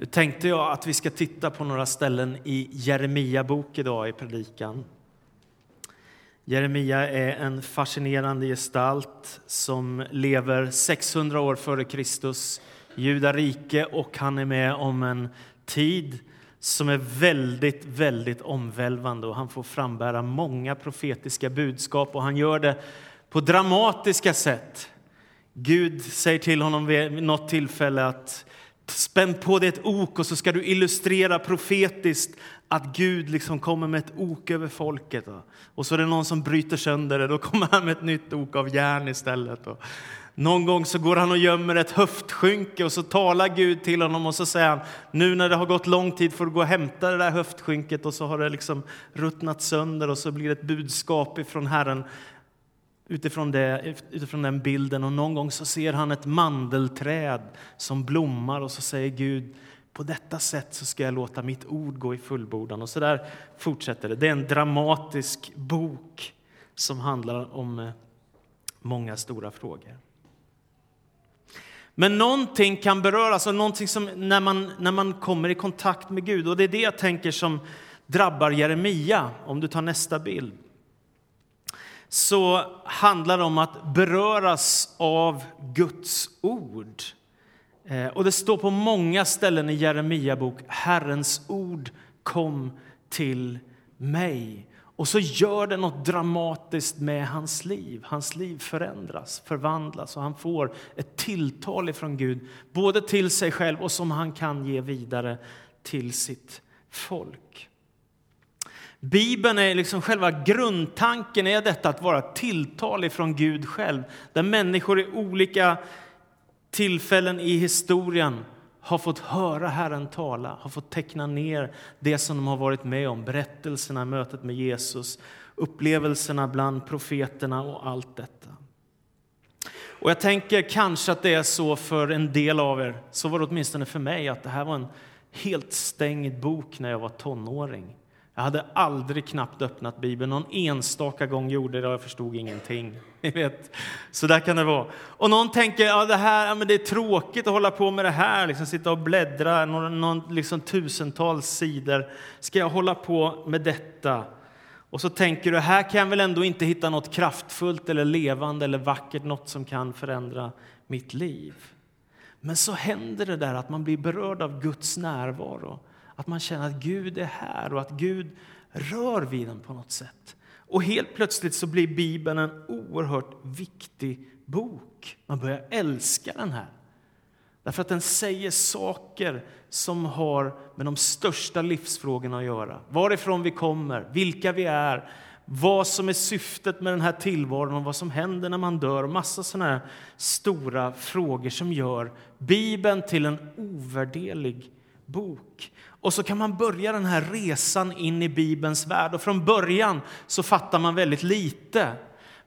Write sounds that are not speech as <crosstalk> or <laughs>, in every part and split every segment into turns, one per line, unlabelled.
Nu tänkte jag att vi ska titta på några ställen i Jeremia bok idag i predikan. Jeremia är en fascinerande gestalt som lever 600 år före Kristus, Juda rike och han är med om en tid som är väldigt, väldigt omvälvande och han får frambära många profetiska budskap och han gör det på dramatiska sätt. Gud säger till honom vid något tillfälle att spänn på dig ett ok och så ska du illustrera profetiskt att Gud liksom kommer med ett ok över folket. Och så är det någon som bryter sönder det, då kommer han med ett nytt ok av järn istället. Någon gång så går han och gömmer ett höftskynke och så talar Gud till honom och så säger han nu när det har gått lång tid får du gå och hämta det där höftskynket och så har det liksom ruttnat sönder och så blir det ett budskap ifrån Herren utifrån, det, utifrån den bilden. Och någon gång så ser han ett mandelträd som blommar och så säger Gud på detta sätt så ska jag låta mitt ord gå i fullbordan. Och så där fortsätter det. Det är en dramatisk bok som handlar om eh, många stora frågor. Men någonting kan beröras, och någonting som när man, när man kommer i kontakt med Gud. Och det är det jag tänker som drabbar Jeremia, om du tar nästa bild så handlar det om att beröras av Guds ord. Eh, och det står på många ställen i Jeremia bok, Herrens ord kom till mig. Och så gör det något dramatiskt med hans liv. Hans liv förändras, förvandlas och han får ett tilltal från Gud, både till sig själv och som han kan ge vidare till sitt folk. Bibeln är liksom själva grundtanken är detta att vara tilltal från Gud själv. Där människor i olika tillfällen i historien har fått höra Herren tala, har fått teckna ner det som de har varit med om, berättelserna, mötet med Jesus, upplevelserna bland profeterna och allt detta. Och jag tänker kanske att det är så för en del av er, så var det åtminstone för mig, att det här var en helt stängd bok när jag var tonåring. Jag hade aldrig knappt öppnat Bibeln. Någon enstaka gång gjorde det och jag förstod ingenting. <laughs> Ni vet. Så där kan det vara. Och någon tänker ja, det här, ja, men det är tråkigt att hålla på med det här, liksom sitta och bläddra någon, någon, liksom tusentals sidor. Ska jag hålla på med detta? Och så tänker du, här kan jag väl ändå inte hitta något kraftfullt eller levande eller vackert, något som kan förändra mitt liv. Men så händer det där att man blir berörd av Guds närvaro. Att man känner att Gud är här och att Gud rör vid en på något sätt. Och helt plötsligt så blir Bibeln en oerhört viktig bok. Man börjar älska den här. Därför att den säger saker som har med de största livsfrågorna att göra. Varifrån vi kommer, vilka vi är, vad som är syftet med den här tillvaron och vad som händer när man dör. Massa sådana här stora frågor som gör Bibeln till en ovärderlig bok. Och så kan man börja den här resan in i Bibelns värld. Och från början så fattar man väldigt lite.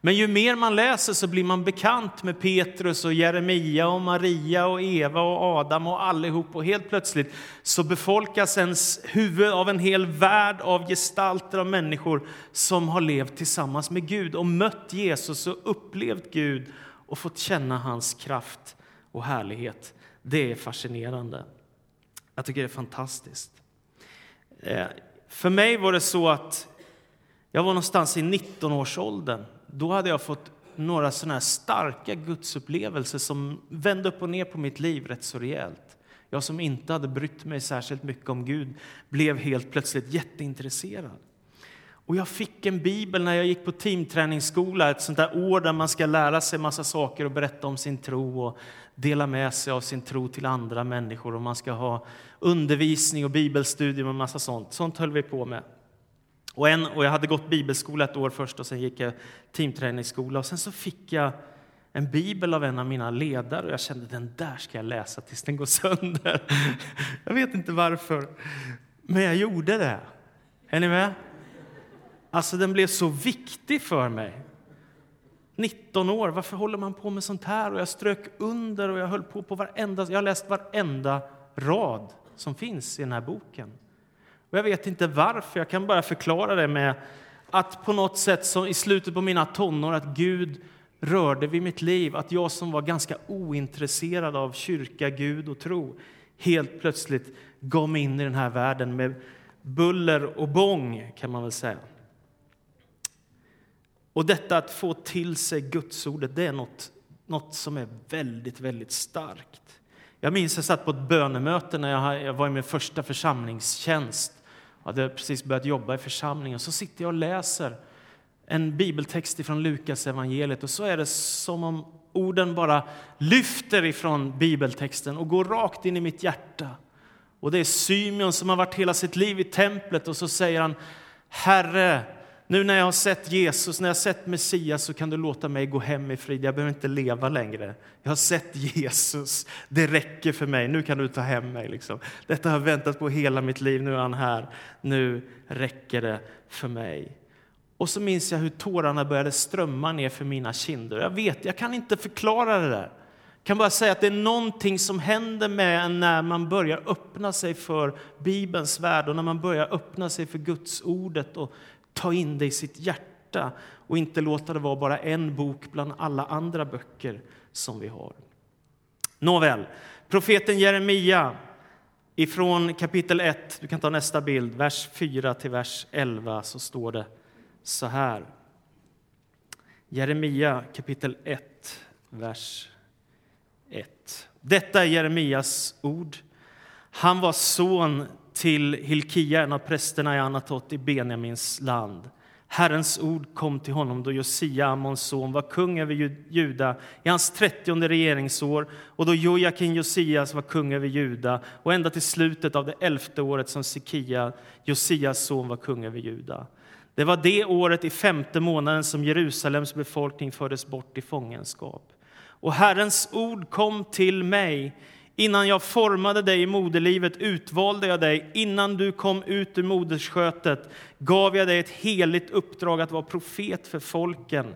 Men ju mer man läser så blir man bekant med Petrus och Jeremia och Maria och Eva och Adam och allihop. Och helt plötsligt så befolkas ens huvud av en hel värld av gestalter av människor som har levt tillsammans med Gud och mött Jesus och upplevt Gud och fått känna hans kraft och härlighet. Det är fascinerande. Jag tycker det är fantastiskt. Eh, för mig var det så att jag var någonstans i 19-årsåldern. Då hade jag fått några såna här starka gudsupplevelser som vände upp och ner på mitt liv rätt så rejält. Jag som inte hade brytt mig särskilt mycket om Gud blev helt plötsligt jätteintresserad. Och jag fick en bibel när jag gick på teamträningsskola, ett sånt där år där man ska lära sig massa saker och berätta om sin tro och dela med sig av sin tro till andra människor och man ska ha undervisning och bibelstudium och massa sånt. Sånt höll vi på med. Och, en, och jag hade gått bibelskola ett år först och sen gick jag teamträningsskola och sen så fick jag en bibel av en av mina ledare och jag kände den där ska jag läsa tills den går sönder. <laughs> Jag vet inte varför, men jag gjorde det. Är ni med? Alltså den blev så viktig för mig. 19 år, varför håller man på med sånt här? Och jag strök under och jag höll på på varenda, jag har läst varenda rad som finns i den här boken. Och jag vet inte varför, jag kan bara förklara det med att på något sätt som i slutet på mina tonår att Gud rörde vid mitt liv, att jag som var ganska ointresserad av kyrka, Gud och tro helt plötsligt gav mig in i den här världen med buller och bång, kan man väl säga. Och detta att få till sig Gudsordet, det är något, något som är väldigt, väldigt starkt. Jag minns att jag satt på ett bönemöte när jag, jag var i min första församlingstjänst. Jag hade precis börjat jobba i församlingen. Så sitter jag och läser en bibeltext från Lukas evangeliet och så är det som om orden bara lyfter ifrån bibeltexten och går rakt in i mitt hjärta. Och det är Symeon som har varit hela sitt liv i templet och så säger han Herre, nu när jag har sett Jesus, när jag har sett Messias så kan du låta mig gå hem i frid. Jag behöver inte leva längre. Jag har sett Jesus. Det räcker för mig. Nu kan du ta hem mig. Liksom. Detta har jag väntat på hela mitt liv. Nu är han här. Nu räcker det för mig. Och så minns jag hur tårarna började strömma ner för mina kinder. Jag vet, jag kan inte förklara det där. Jag kan bara säga att det är någonting som händer med en när man börjar öppna sig för Bibelns värld och när man börjar öppna sig för Guds ordet och ta in det i sitt hjärta och inte låta det vara bara en bok bland alla andra böcker som vi har. Nåväl, profeten Jeremia ifrån kapitel 1, du kan ta nästa bild, vers 4 till vers 11 så står det så här. Jeremia kapitel 1, vers 1. Detta är Jeremias ord. Han var son till Hilkia, en av prästerna i Anatot i Benjamins land. Herrens ord kom till honom då Josia, Amons son, var kung över Juda i hans trettionde regeringsår och då Jojakin Josias var kung över Juda och ända till slutet av det elfte året som Sikia, Josias son, var kung över Juda. Det var det året i femte månaden som Jerusalems befolkning fördes bort i fångenskap. Och Herrens ord kom till mig Innan jag formade dig i moderlivet utvalde jag dig. Innan du kom ut ur moderskötet gav jag dig ett heligt uppdrag att vara profet för folken.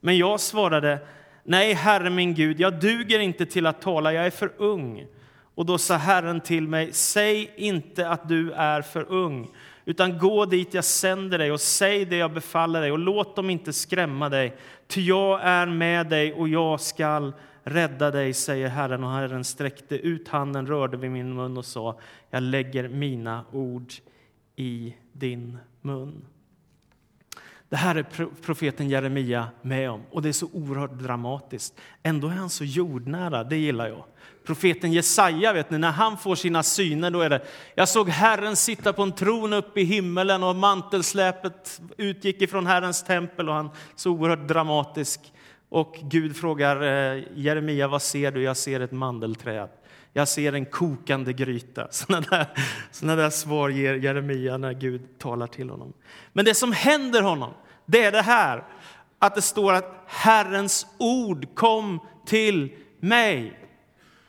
Men jag svarade, nej, Herre min Gud, jag duger inte till att tala, jag är för ung. Och då sa Herren till mig, säg inte att du är för ung, utan gå dit jag sänder dig och säg det jag befaller dig och låt dem inte skrämma dig, ty jag är med dig och jag skall Rädda dig, säger Herren. Och Herren sträckte ut handen, rörde vid min mun och sa, jag lägger mina ord i din mun. Det här är profeten Jeremia med om, och det är så oerhört dramatiskt. Ändå är han så jordnära, det gillar jag. Profeten Jesaja, vet ni, när han får sina syner, då är det Jag såg Herren sitta på en tron uppe i himmelen och mantelsläpet utgick ifrån Herrens tempel och han så oerhört dramatisk. Och Gud frågar eh, Jeremia, vad ser du? Jag ser ett mandelträd. Jag ser en kokande gryta. <laughs> Sådana där, såna där svar ger Jeremia när Gud talar till honom. Men det som händer honom, det är det här att det står att Herrens ord kom till mig.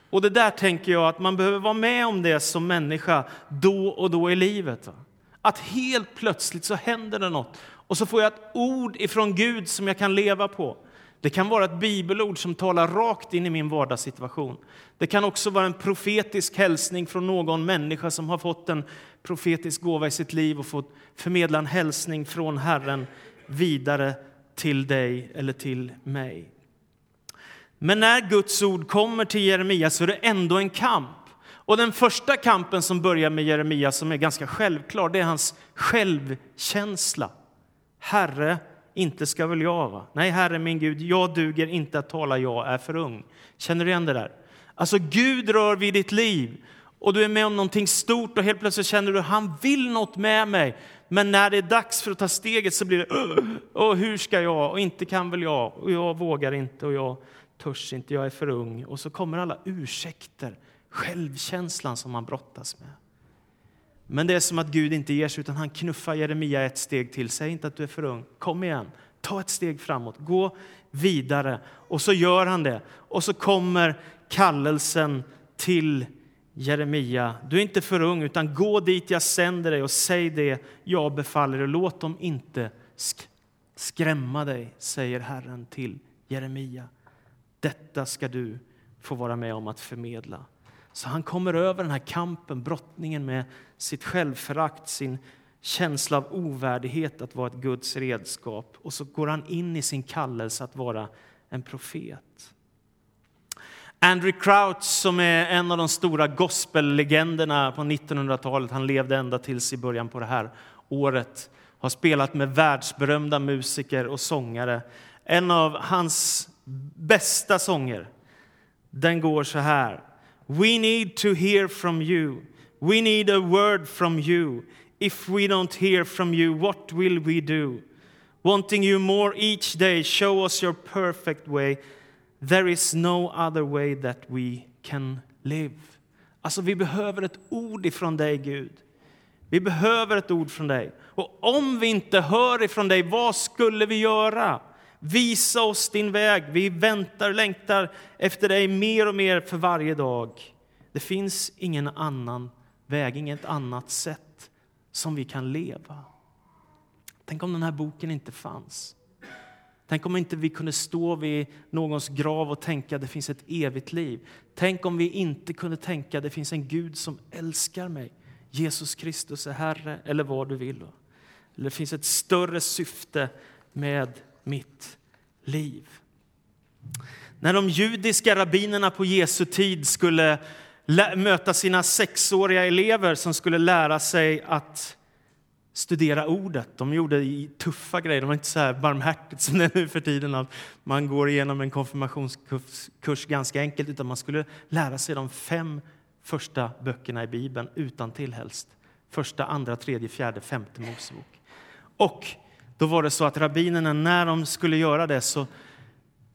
Och det där tänker jag att man behöver vara med om det som människa då och då i livet. Att helt plötsligt så händer det något och så får jag ett ord ifrån Gud som jag kan leva på. Det kan vara ett bibelord som talar rakt in i min vardagssituation. Det kan också vara en profetisk hälsning från någon människa som har fått en profetisk gåva i sitt liv och fått förmedla en hälsning från Herren vidare till dig eller till mig. Men när Guds ord kommer till Jeremia så är det ändå en kamp. Och den första kampen som börjar med Jeremia, som är ganska självklar, det är hans självkänsla. Herre, inte ska väl jag? Va? Nej, Herre min Gud, jag duger inte att tala, jag är för ung. Känner du igen det där? Alltså, Gud rör vid ditt liv och du är med om någonting stort och helt plötsligt känner du han vill något med mig. Men när det är dags för att ta steget så blir det och hur ska jag? Och inte kan väl jag? Och jag vågar inte och jag törs inte, jag är för ung. Och så kommer alla ursäkter, självkänslan som man brottas med. Men det är som att Gud inte ger sig, utan han knuffar Jeremia ett steg till. Säg inte att du är för ung. Kom igen, ta ett steg framåt, gå vidare. Och så gör han det. Och så kommer kallelsen till Jeremia. Du är inte för ung, utan gå dit jag sänder dig och säg det jag befaller dig. Låt dem inte skrämma dig, säger Herren till Jeremia. Detta ska du få vara med om att förmedla. Så han kommer över den här kampen, brottningen med sitt självförakt, sin känsla av ovärdighet att vara ett Guds redskap. Och så går han in i sin kallelse att vara en profet. Andrew Crouch, som är en av de stora gospellegenderna på 1900-talet, han levde ända tills i början på det här året, har spelat med världsberömda musiker och sångare. En av hans bästa sånger, den går så här. We need to hear from you. We need a word from you. If we don't hear from you, what will we do? Wanting you more each day, show us your perfect way. There is no other way that we can live. Alltså, vi behöver ett ord ifrån dig, Gud. Vi behöver ett ord från dig. Och om vi inte hör ifrån dig, vad skulle vi göra? Visa oss din väg. Vi väntar och längtar efter dig mer och mer för varje dag. Det finns ingen annan väg, inget annat sätt som vi kan leva. Tänk om den här boken inte fanns. Tänk om inte vi kunde stå vid någons grav och tänka att det finns ett evigt liv. Tänk om vi inte kunde tänka att det finns en Gud som älskar mig. Jesus Kristus är Herre, eller vad du vill. Eller det finns ett större syfte med mitt liv. När de judiska rabbinerna på Jesu tid skulle möta sina sexåriga elever som skulle lära sig att studera ordet. De gjorde tuffa grejer. De var inte så här barmhärtigt som det är nu för tiden att man går igenom en konfirmationskurs ganska enkelt, utan man skulle lära sig de fem första böckerna i Bibeln utan till helst. Första, andra, tredje, fjärde, femte Mosebok. Och då var det så att rabbinerna, när de skulle göra det, så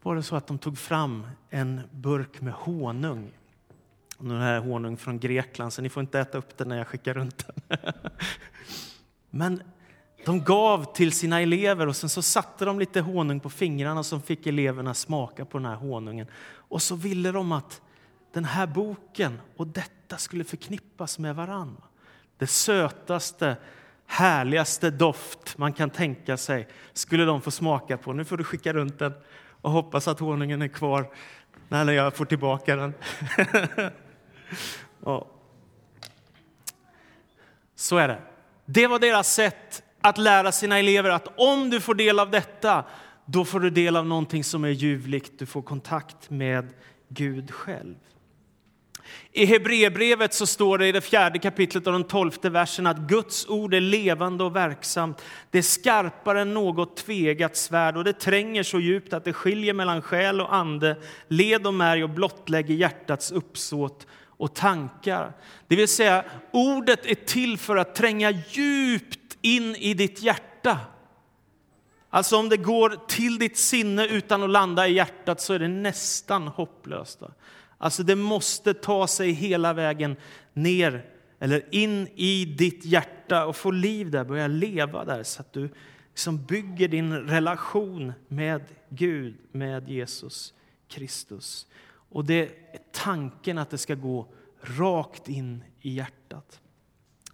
var det så att de tog fram en burk med honung. Den här honung från Grekland, så ni får inte äta upp den när jag skickar runt den. <laughs> Men de gav till sina elever och sen så satte de lite honung på fingrarna som fick eleverna smaka på den här honungen. Och så ville de att den här boken och detta skulle förknippas med varann. Det sötaste, härligaste doft man kan tänka sig skulle de få smaka på. Nu får du skicka runt den och hoppas att honungen är kvar när jag får tillbaka den. <laughs> ja. Så är det. Det var deras sätt att lära sina elever att om du får del av detta, då får du del av någonting som är ljuvligt. Du får kontakt med Gud själv. I Hebreerbrevet så står det i det fjärde kapitlet och den tolfte versen att Guds ord är levande och verksamt. Det är skarpare än något tvegat svärd och det tränger så djupt att det skiljer mellan själ och ande, led och märg och blottlägger hjärtats uppsåt och tankar. Det vill säga, ordet är till för att tränga djupt in i ditt hjärta. Alltså om det går till ditt sinne utan att landa i hjärtat så är det nästan hopplöst. Alltså det måste ta sig hela vägen ner eller in i ditt hjärta och få liv där, börja leva där så att du liksom bygger din relation med Gud, med Jesus Kristus. Och det är tanken att det ska gå rakt in i hjärtat.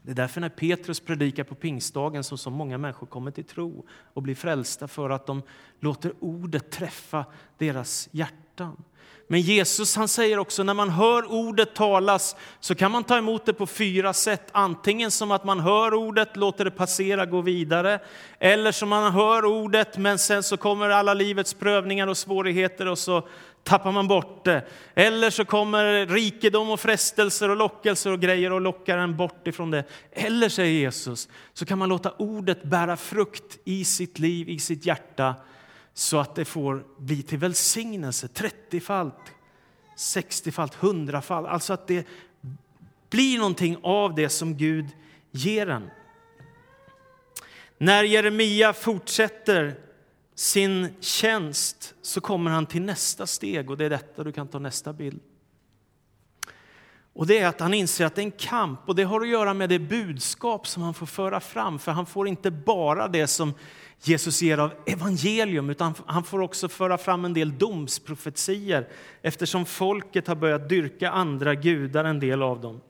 Det är därför när Petrus predikar på pingstdagen som så många människor kommer till tro och blir frälsta för att de låter ordet träffa deras hjärtan. Men Jesus han säger också när man hör ordet talas så kan man ta emot det på fyra sätt. Antingen som att man hör ordet, låter det passera, gå vidare. Eller som man hör ordet men sen så kommer alla livets prövningar och svårigheter och så tappar man bort det. Eller så kommer rikedom och frestelser och lockelser och grejer och lockar en bort ifrån det. Eller, säger Jesus, så kan man låta ordet bära frukt i sitt liv, i sitt hjärta så att det får bli till välsignelse 30-falt, 60-falt, 100-falt. Alltså att det blir någonting av det som Gud ger en. När Jeremia fortsätter sin tjänst så kommer han till nästa steg och det är detta, du kan ta nästa bild. Och det är att han inser att det är en kamp och det har att göra med det budskap som han får föra fram. För han får inte bara det som Jesus ger av evangelium, utan han får också föra fram en del domsprofetier eftersom folket har börjat dyrka andra gudar, en del av dem.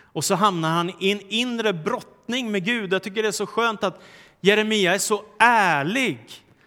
Och så hamnar han i en inre brottning med Gud. Jag tycker det är så skönt att Jeremia är så ärlig.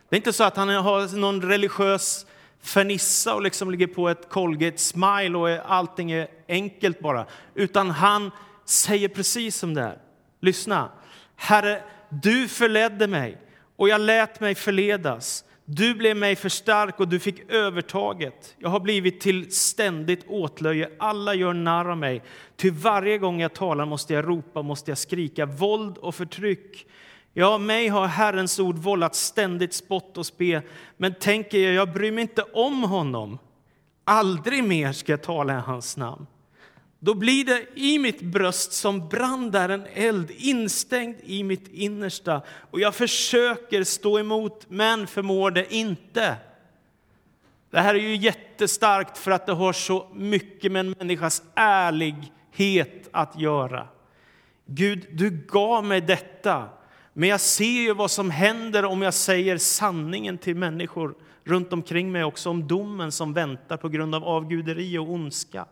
Det är inte så att han har någon religiös fernissa och liksom ligger på ett Colgate smile och allting är enkelt bara. Utan han säger precis som det är. Lyssna. Herre, du förledde mig och jag lät mig förledas. Du blev mig för stark och du fick övertaget. Jag har blivit till ständigt åtlöje. Alla gör narr av mig. Ty varje gång jag talar måste jag ropa, måste jag skrika våld och förtryck. Ja, mig har Herrens ord vållat ständigt spott och spe. Men tänker jag, jag bryr mig inte om honom. Aldrig mer ska jag tala i hans namn. Då blir det i mitt bröst som brann där en eld instängd i mitt innersta och jag försöker stå emot men förmår det inte. Det här är ju jättestarkt för att det har så mycket med en människas ärlighet att göra. Gud, du gav mig detta, men jag ser ju vad som händer om jag säger sanningen till människor runt omkring mig också om domen som väntar på grund av avguderi och ondska.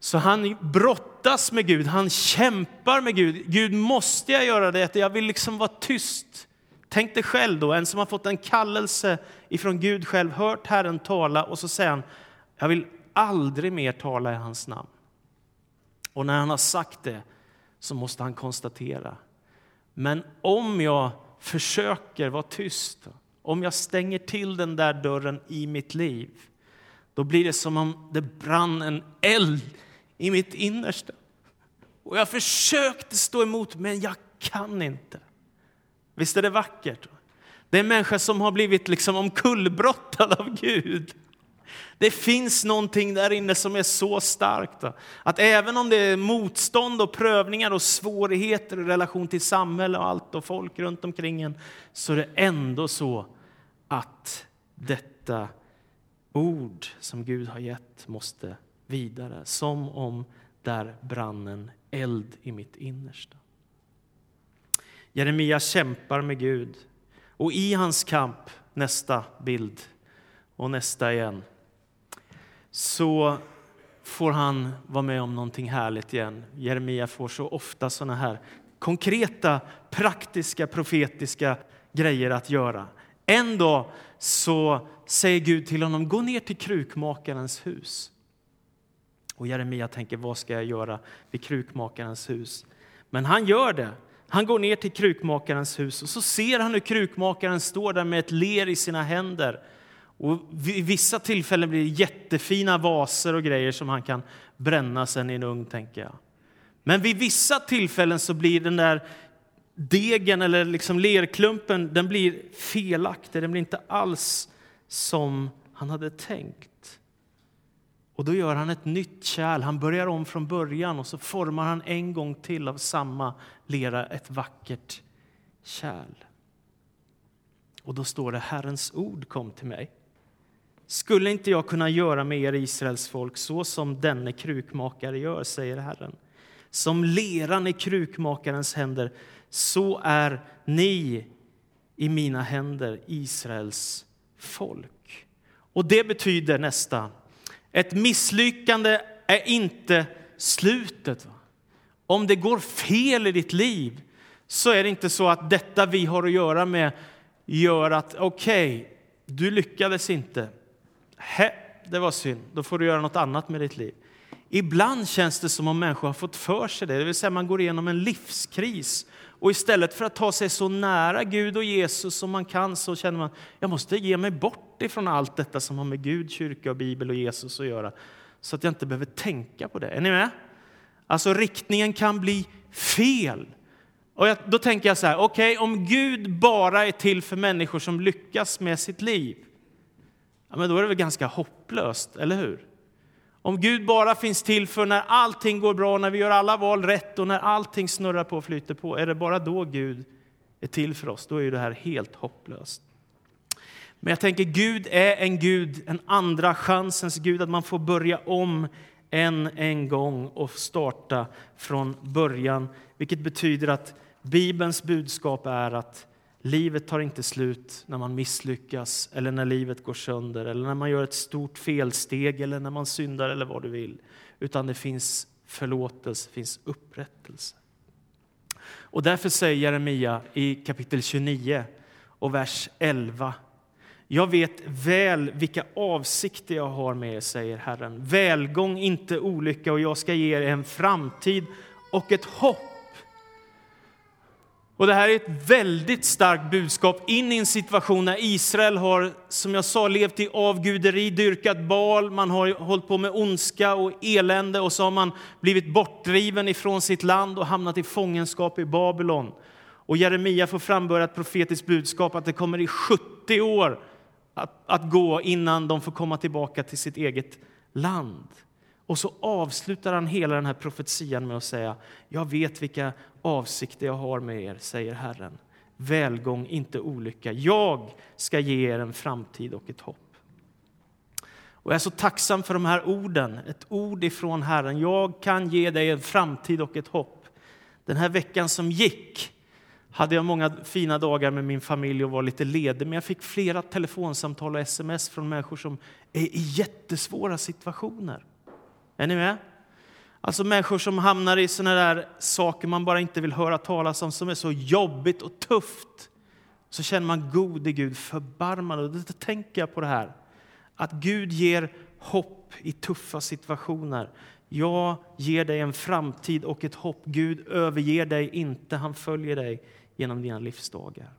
Så han brottas med Gud, han kämpar med Gud. Gud, måste jag göra det? Jag vill liksom vara tyst. Tänk dig själv då, en som har fått en kallelse ifrån Gud själv, hört Herren tala och så säger han, jag vill aldrig mer tala i hans namn. Och när han har sagt det så måste han konstatera, men om jag försöker vara tyst, om jag stänger till den där dörren i mitt liv, då blir det som om det brann en eld i mitt innersta. Och jag försökte stå emot, men jag kan inte. Visst är det vackert? Det är en människa som har blivit liksom omkullbrottad av Gud. Det finns någonting där inne som är så starkt. Att även om det är motstånd och prövningar och svårigheter i relation till samhälle och allt och folk runt omkring en, så är det ändå så att detta ord som Gud har gett måste vidare, som om där brann en eld i mitt innersta. Jeremia kämpar med Gud och i hans kamp, nästa bild och nästa igen, så får han vara med om någonting härligt igen. Jeremia får så ofta såna här konkreta, praktiska, profetiska grejer att göra. En dag så säger Gud till honom, gå ner till krukmakarens hus. Och Jeremia tänker, vad ska jag göra vid krukmakarens hus? Men han gör det. Han går ner till krukmakarens hus och så ser han hur krukmakaren står där med ett ler i sina händer. Och vid vissa tillfällen blir det jättefina vaser och grejer som han kan bränna sen i en ugn, tänker jag. Men vid vissa tillfällen så blir den där degen eller liksom lerklumpen den blir felaktig. Den blir inte alls som han hade tänkt. Och då gör han ett nytt kärl. Han börjar om från början och så formar han en gång till av samma lera ett vackert kärl. Och då står det Herrens ord kom till mig. Skulle inte jag kunna göra med er Israels folk så som denne krukmakare gör, säger Herren. Som leran i krukmakarens händer, så är ni i mina händer, Israels folk. Och det betyder nästa ett misslyckande är inte slutet. Om det går fel i ditt liv så är det inte så att detta vi har att göra med gör att okej, okay, du lyckades inte. Hä, det var synd, då får du göra något annat med ditt liv. Ibland känns det som om människor har fått för sig det, det vill säga man går igenom en livskris och istället för att ta sig så nära Gud och Jesus som man kan så känner man jag måste ge mig bort ifrån allt detta som har med Gud, kyrka, och Bibel och Jesus att göra så att jag inte behöver tänka på det. Är ni med? Alltså riktningen kan bli fel. Och jag, då tänker jag så här, okej, okay, om Gud bara är till för människor som lyckas med sitt liv, ja, men då är det väl ganska hopplöst, eller hur? Om Gud bara finns till för när allting går bra, när vi gör alla val rätt och när allting snurrar på och flyter på, är det bara då Gud är till för oss, då är det här helt hopplöst. Men jag tänker Gud är en Gud, en andra chansens Gud, att man får börja om än en gång och starta från början. Vilket betyder att Bibelns budskap är att Livet tar inte slut när man misslyckas eller när livet går sönder eller när man gör ett stort felsteg eller när man syndar eller vad du vill. Utan det finns förlåtelse, det finns upprättelse. Och därför säger Jeremia i kapitel 29 och vers 11 jag vet väl vilka avsikter jag har med er, säger Herren. Välgång, inte olycka, och jag ska ge er en framtid och ett hopp. Och Det här är ett väldigt starkt budskap in i en situation när Israel har, som jag sa, levt i avguderi, dyrkat bal, man har hållit på med ondska och elände och så har man blivit bortdriven ifrån sitt land och hamnat i fångenskap i Babylon. Och Jeremia får framböra ett profetiskt budskap att det kommer i 70 år att, att gå innan de får komma tillbaka till sitt eget land. Och så avslutar han hela den här profetian med att säga Jag vet vilka avsikter jag har med er, säger Herren. Välgång, inte olycka. Jag ska ge er en framtid och ett hopp. Och jag är så tacksam för de här orden, ett ord ifrån Herren. Jag kan ge dig en framtid och ett hopp. Den här veckan som gick hade jag många fina dagar med min familj och var lite ledig, men jag fick flera telefonsamtal och sms från människor som är i jättesvåra situationer. Är ni med? Alltså människor som hamnar i såna där saker man bara inte vill höra talas om, som är så jobbigt och tufft. Så känner man, gode Gud, förbarmad. Och Då tänker jag på det här, att Gud ger hopp i tuffa situationer. Jag ger dig en framtid och ett hopp. Gud överger dig inte, han följer dig genom dina livsdagar.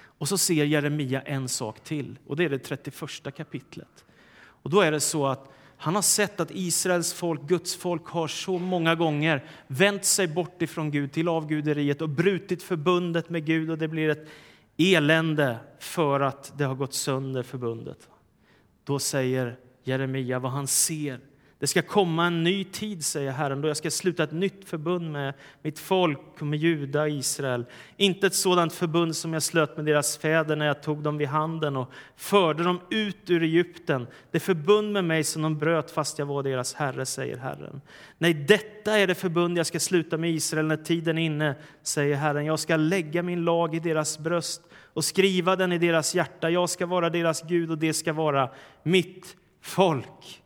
Och så ser Jeremia en sak till, och det är det 31 kapitlet. Och då är det så att han har sett att Israels folk, Guds folk, har så många gånger vänt sig bort ifrån Gud till avguderiet och brutit förbundet med Gud och det blir ett elände för att det har gått sönder förbundet. Då säger Jeremia vad han ser det ska komma en ny tid, säger Herren, då jag ska sluta ett nytt förbund med mitt folk och med Juda och Israel. Inte ett sådant förbund som jag slöt med deras fäder när jag tog dem vid handen och förde dem ut ur Egypten. Det förbund med mig som de bröt fast jag var deras herre, säger Herren. Nej, detta är det förbund jag ska sluta med Israel när tiden är inne, säger Herren. Jag ska lägga min lag i deras bröst och skriva den i deras hjärta. Jag ska vara deras Gud och det ska vara mitt folk.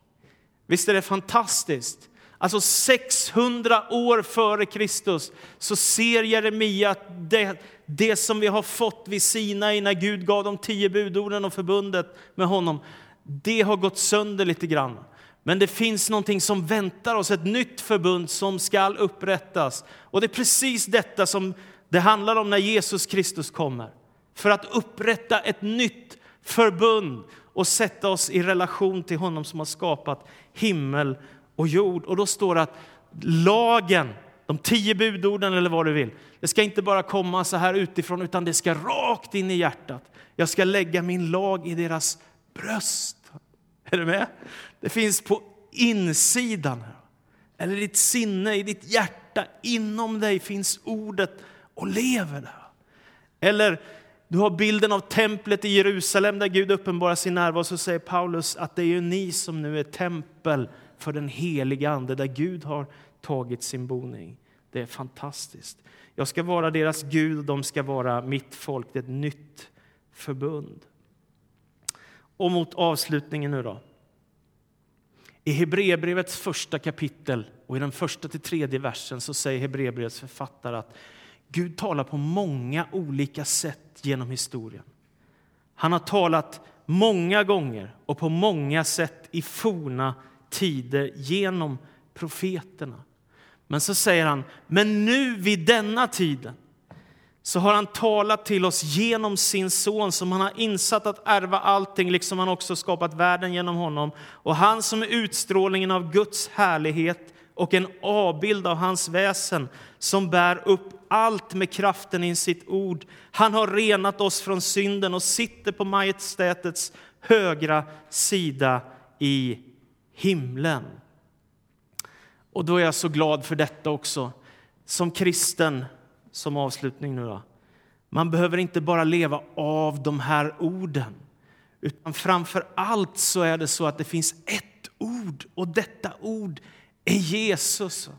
Visst är det fantastiskt? Alltså 600 år före Kristus så ser Jeremia att det, det som vi har fått vid Sinai när Gud gav de tio budorden och förbundet med honom, det har gått sönder lite grann. Men det finns någonting som väntar oss, ett nytt förbund som ska upprättas. Och det är precis detta som det handlar om när Jesus Kristus kommer. För att upprätta ett nytt förbund och sätta oss i relation till honom som har skapat himmel och jord. Och då står det att lagen, de tio budorden eller vad du vill, det ska inte bara komma så här utifrån utan det ska rakt in i hjärtat. Jag ska lägga min lag i deras bröst. Är du med? Det finns på insidan. Eller i ditt sinne, i ditt hjärta, inom dig finns ordet och lever där. Eller du har bilden av templet i Jerusalem där Gud uppenbarar sin närvaro. Så säger Paulus att det är ni som nu är tempel för den heliga Ande där Gud har tagit sin boning. Det är fantastiskt. Jag ska vara deras Gud och de ska vara mitt folk. Det är ett nytt förbund. Och mot avslutningen nu då. I Hebreerbrevets första kapitel och i den första till tredje versen så säger Hebreerbrevets författare att Gud talar på många olika sätt genom historien. Han har talat många gånger och på många sätt i forna tider genom profeterna. Men så säger han, men nu vid denna tiden så har han talat till oss genom sin son som han har insatt att ärva allting, liksom han också skapat världen genom honom. Och han som är utstrålningen av Guds härlighet och en avbild av hans väsen som bär upp allt med kraften i sitt ord. Han har renat oss från synden och sitter på majestätets högra sida i himlen. Och då är jag så glad för detta också. Som kristen, som avslutning nu då. Man behöver inte bara leva av de här orden. Utan framför allt så är det så att det finns ett ord och detta ord är Jesus.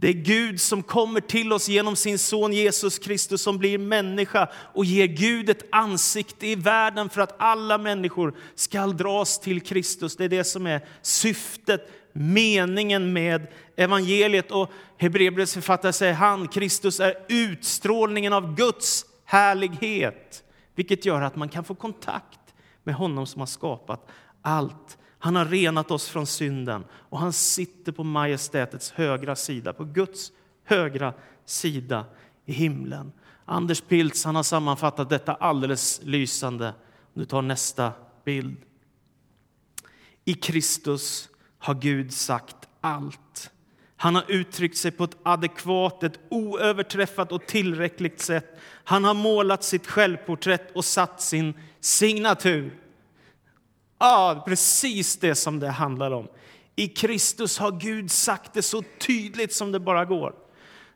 Det är Gud som kommer till oss genom sin son Jesus Kristus som blir människa och ger Gud ett ansikte i världen för att alla människor ska dras till Kristus. Det är det som är syftet, meningen med evangeliet. Och Hebreerbrevets författare säger han, Kristus är utstrålningen av Guds härlighet. Vilket gör att man kan få kontakt med honom som har skapat allt han har renat oss från synden och han sitter på majestätets högra sida, på Guds högra sida i himlen. Anders Piltz han har sammanfattat detta alldeles lysande. Nu tar nästa bild. I Kristus har Gud sagt allt. Han har uttryckt sig på ett adekvat, ett oöverträffat och tillräckligt sätt. Han har målat sitt självporträtt och satt sin signatur. Ja, precis det som det handlar om. I Kristus har Gud sagt det så tydligt som det bara går.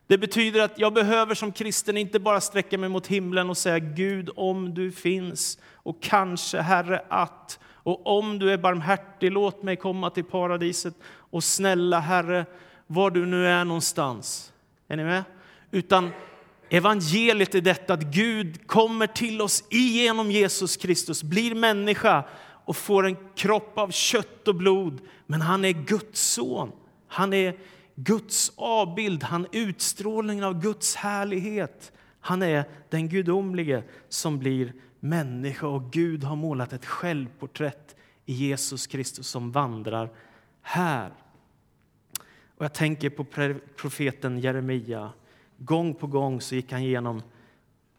Det betyder att jag behöver som kristen inte bara sträcka mig mot himlen och säga Gud om du finns och kanske Herre att och om du är barmhärtig låt mig komma till paradiset och snälla Herre var du nu är någonstans. Är ni med? Utan evangeliet är detta att Gud kommer till oss genom Jesus Kristus, blir människa och får en kropp av kött och blod. Men han är Guds son. Han är Guds avbild, han är utstrålningen av Guds härlighet. Han är den gudomlige som blir människa och Gud har målat ett självporträtt i Jesus Kristus som vandrar här. Och jag tänker på profeten Jeremia. Gång på gång så gick han igenom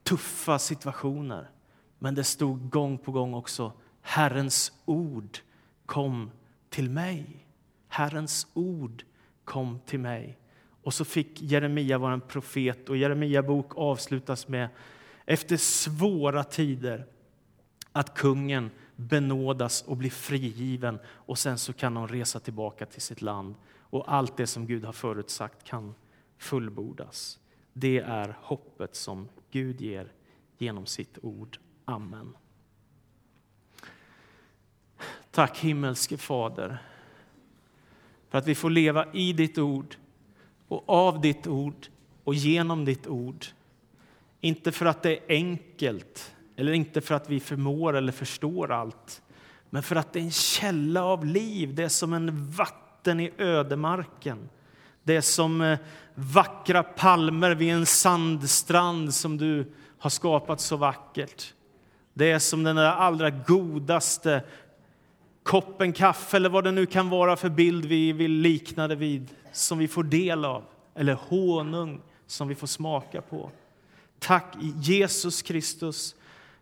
tuffa situationer. Men det stod gång på gång också Herrens ord kom till mig. Herrens ord kom till mig. Och så fick Jeremia vara en profet och Jeremia bok avslutas med efter svåra tider att kungen benådas och blir frigiven och sen så kan de resa tillbaka till sitt land och allt det som Gud har förutsagt kan fullbordas. Det är hoppet som Gud ger genom sitt ord. Amen. Tack himmelske Fader för att vi får leva i ditt ord och av ditt ord och genom ditt ord. Inte för att det är enkelt eller inte för att vi förmår eller förstår allt men för att det är en källa av liv. Det är som en vatten i ödemarken. Det är som eh, vackra palmer vid en sandstrand som du har skapat så vackert. Det är som den allra godaste koppen kaffe eller vad det nu kan vara för bild vi vill likna det vid, som vi får del av, eller honung som vi får smaka på. Tack Jesus Kristus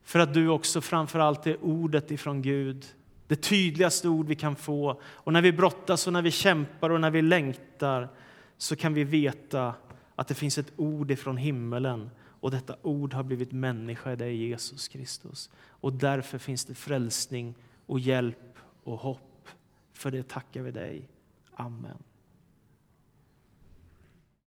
för att du också framför allt är ordet ifrån Gud, det tydligaste ord vi kan få. Och när vi brottas och när vi kämpar och när vi längtar så kan vi veta att det finns ett ord ifrån himmelen och detta ord har blivit människa i dig, Jesus Kristus. Och därför finns det frälsning och hjälp och hopp. För det tackar vi dig. Amen.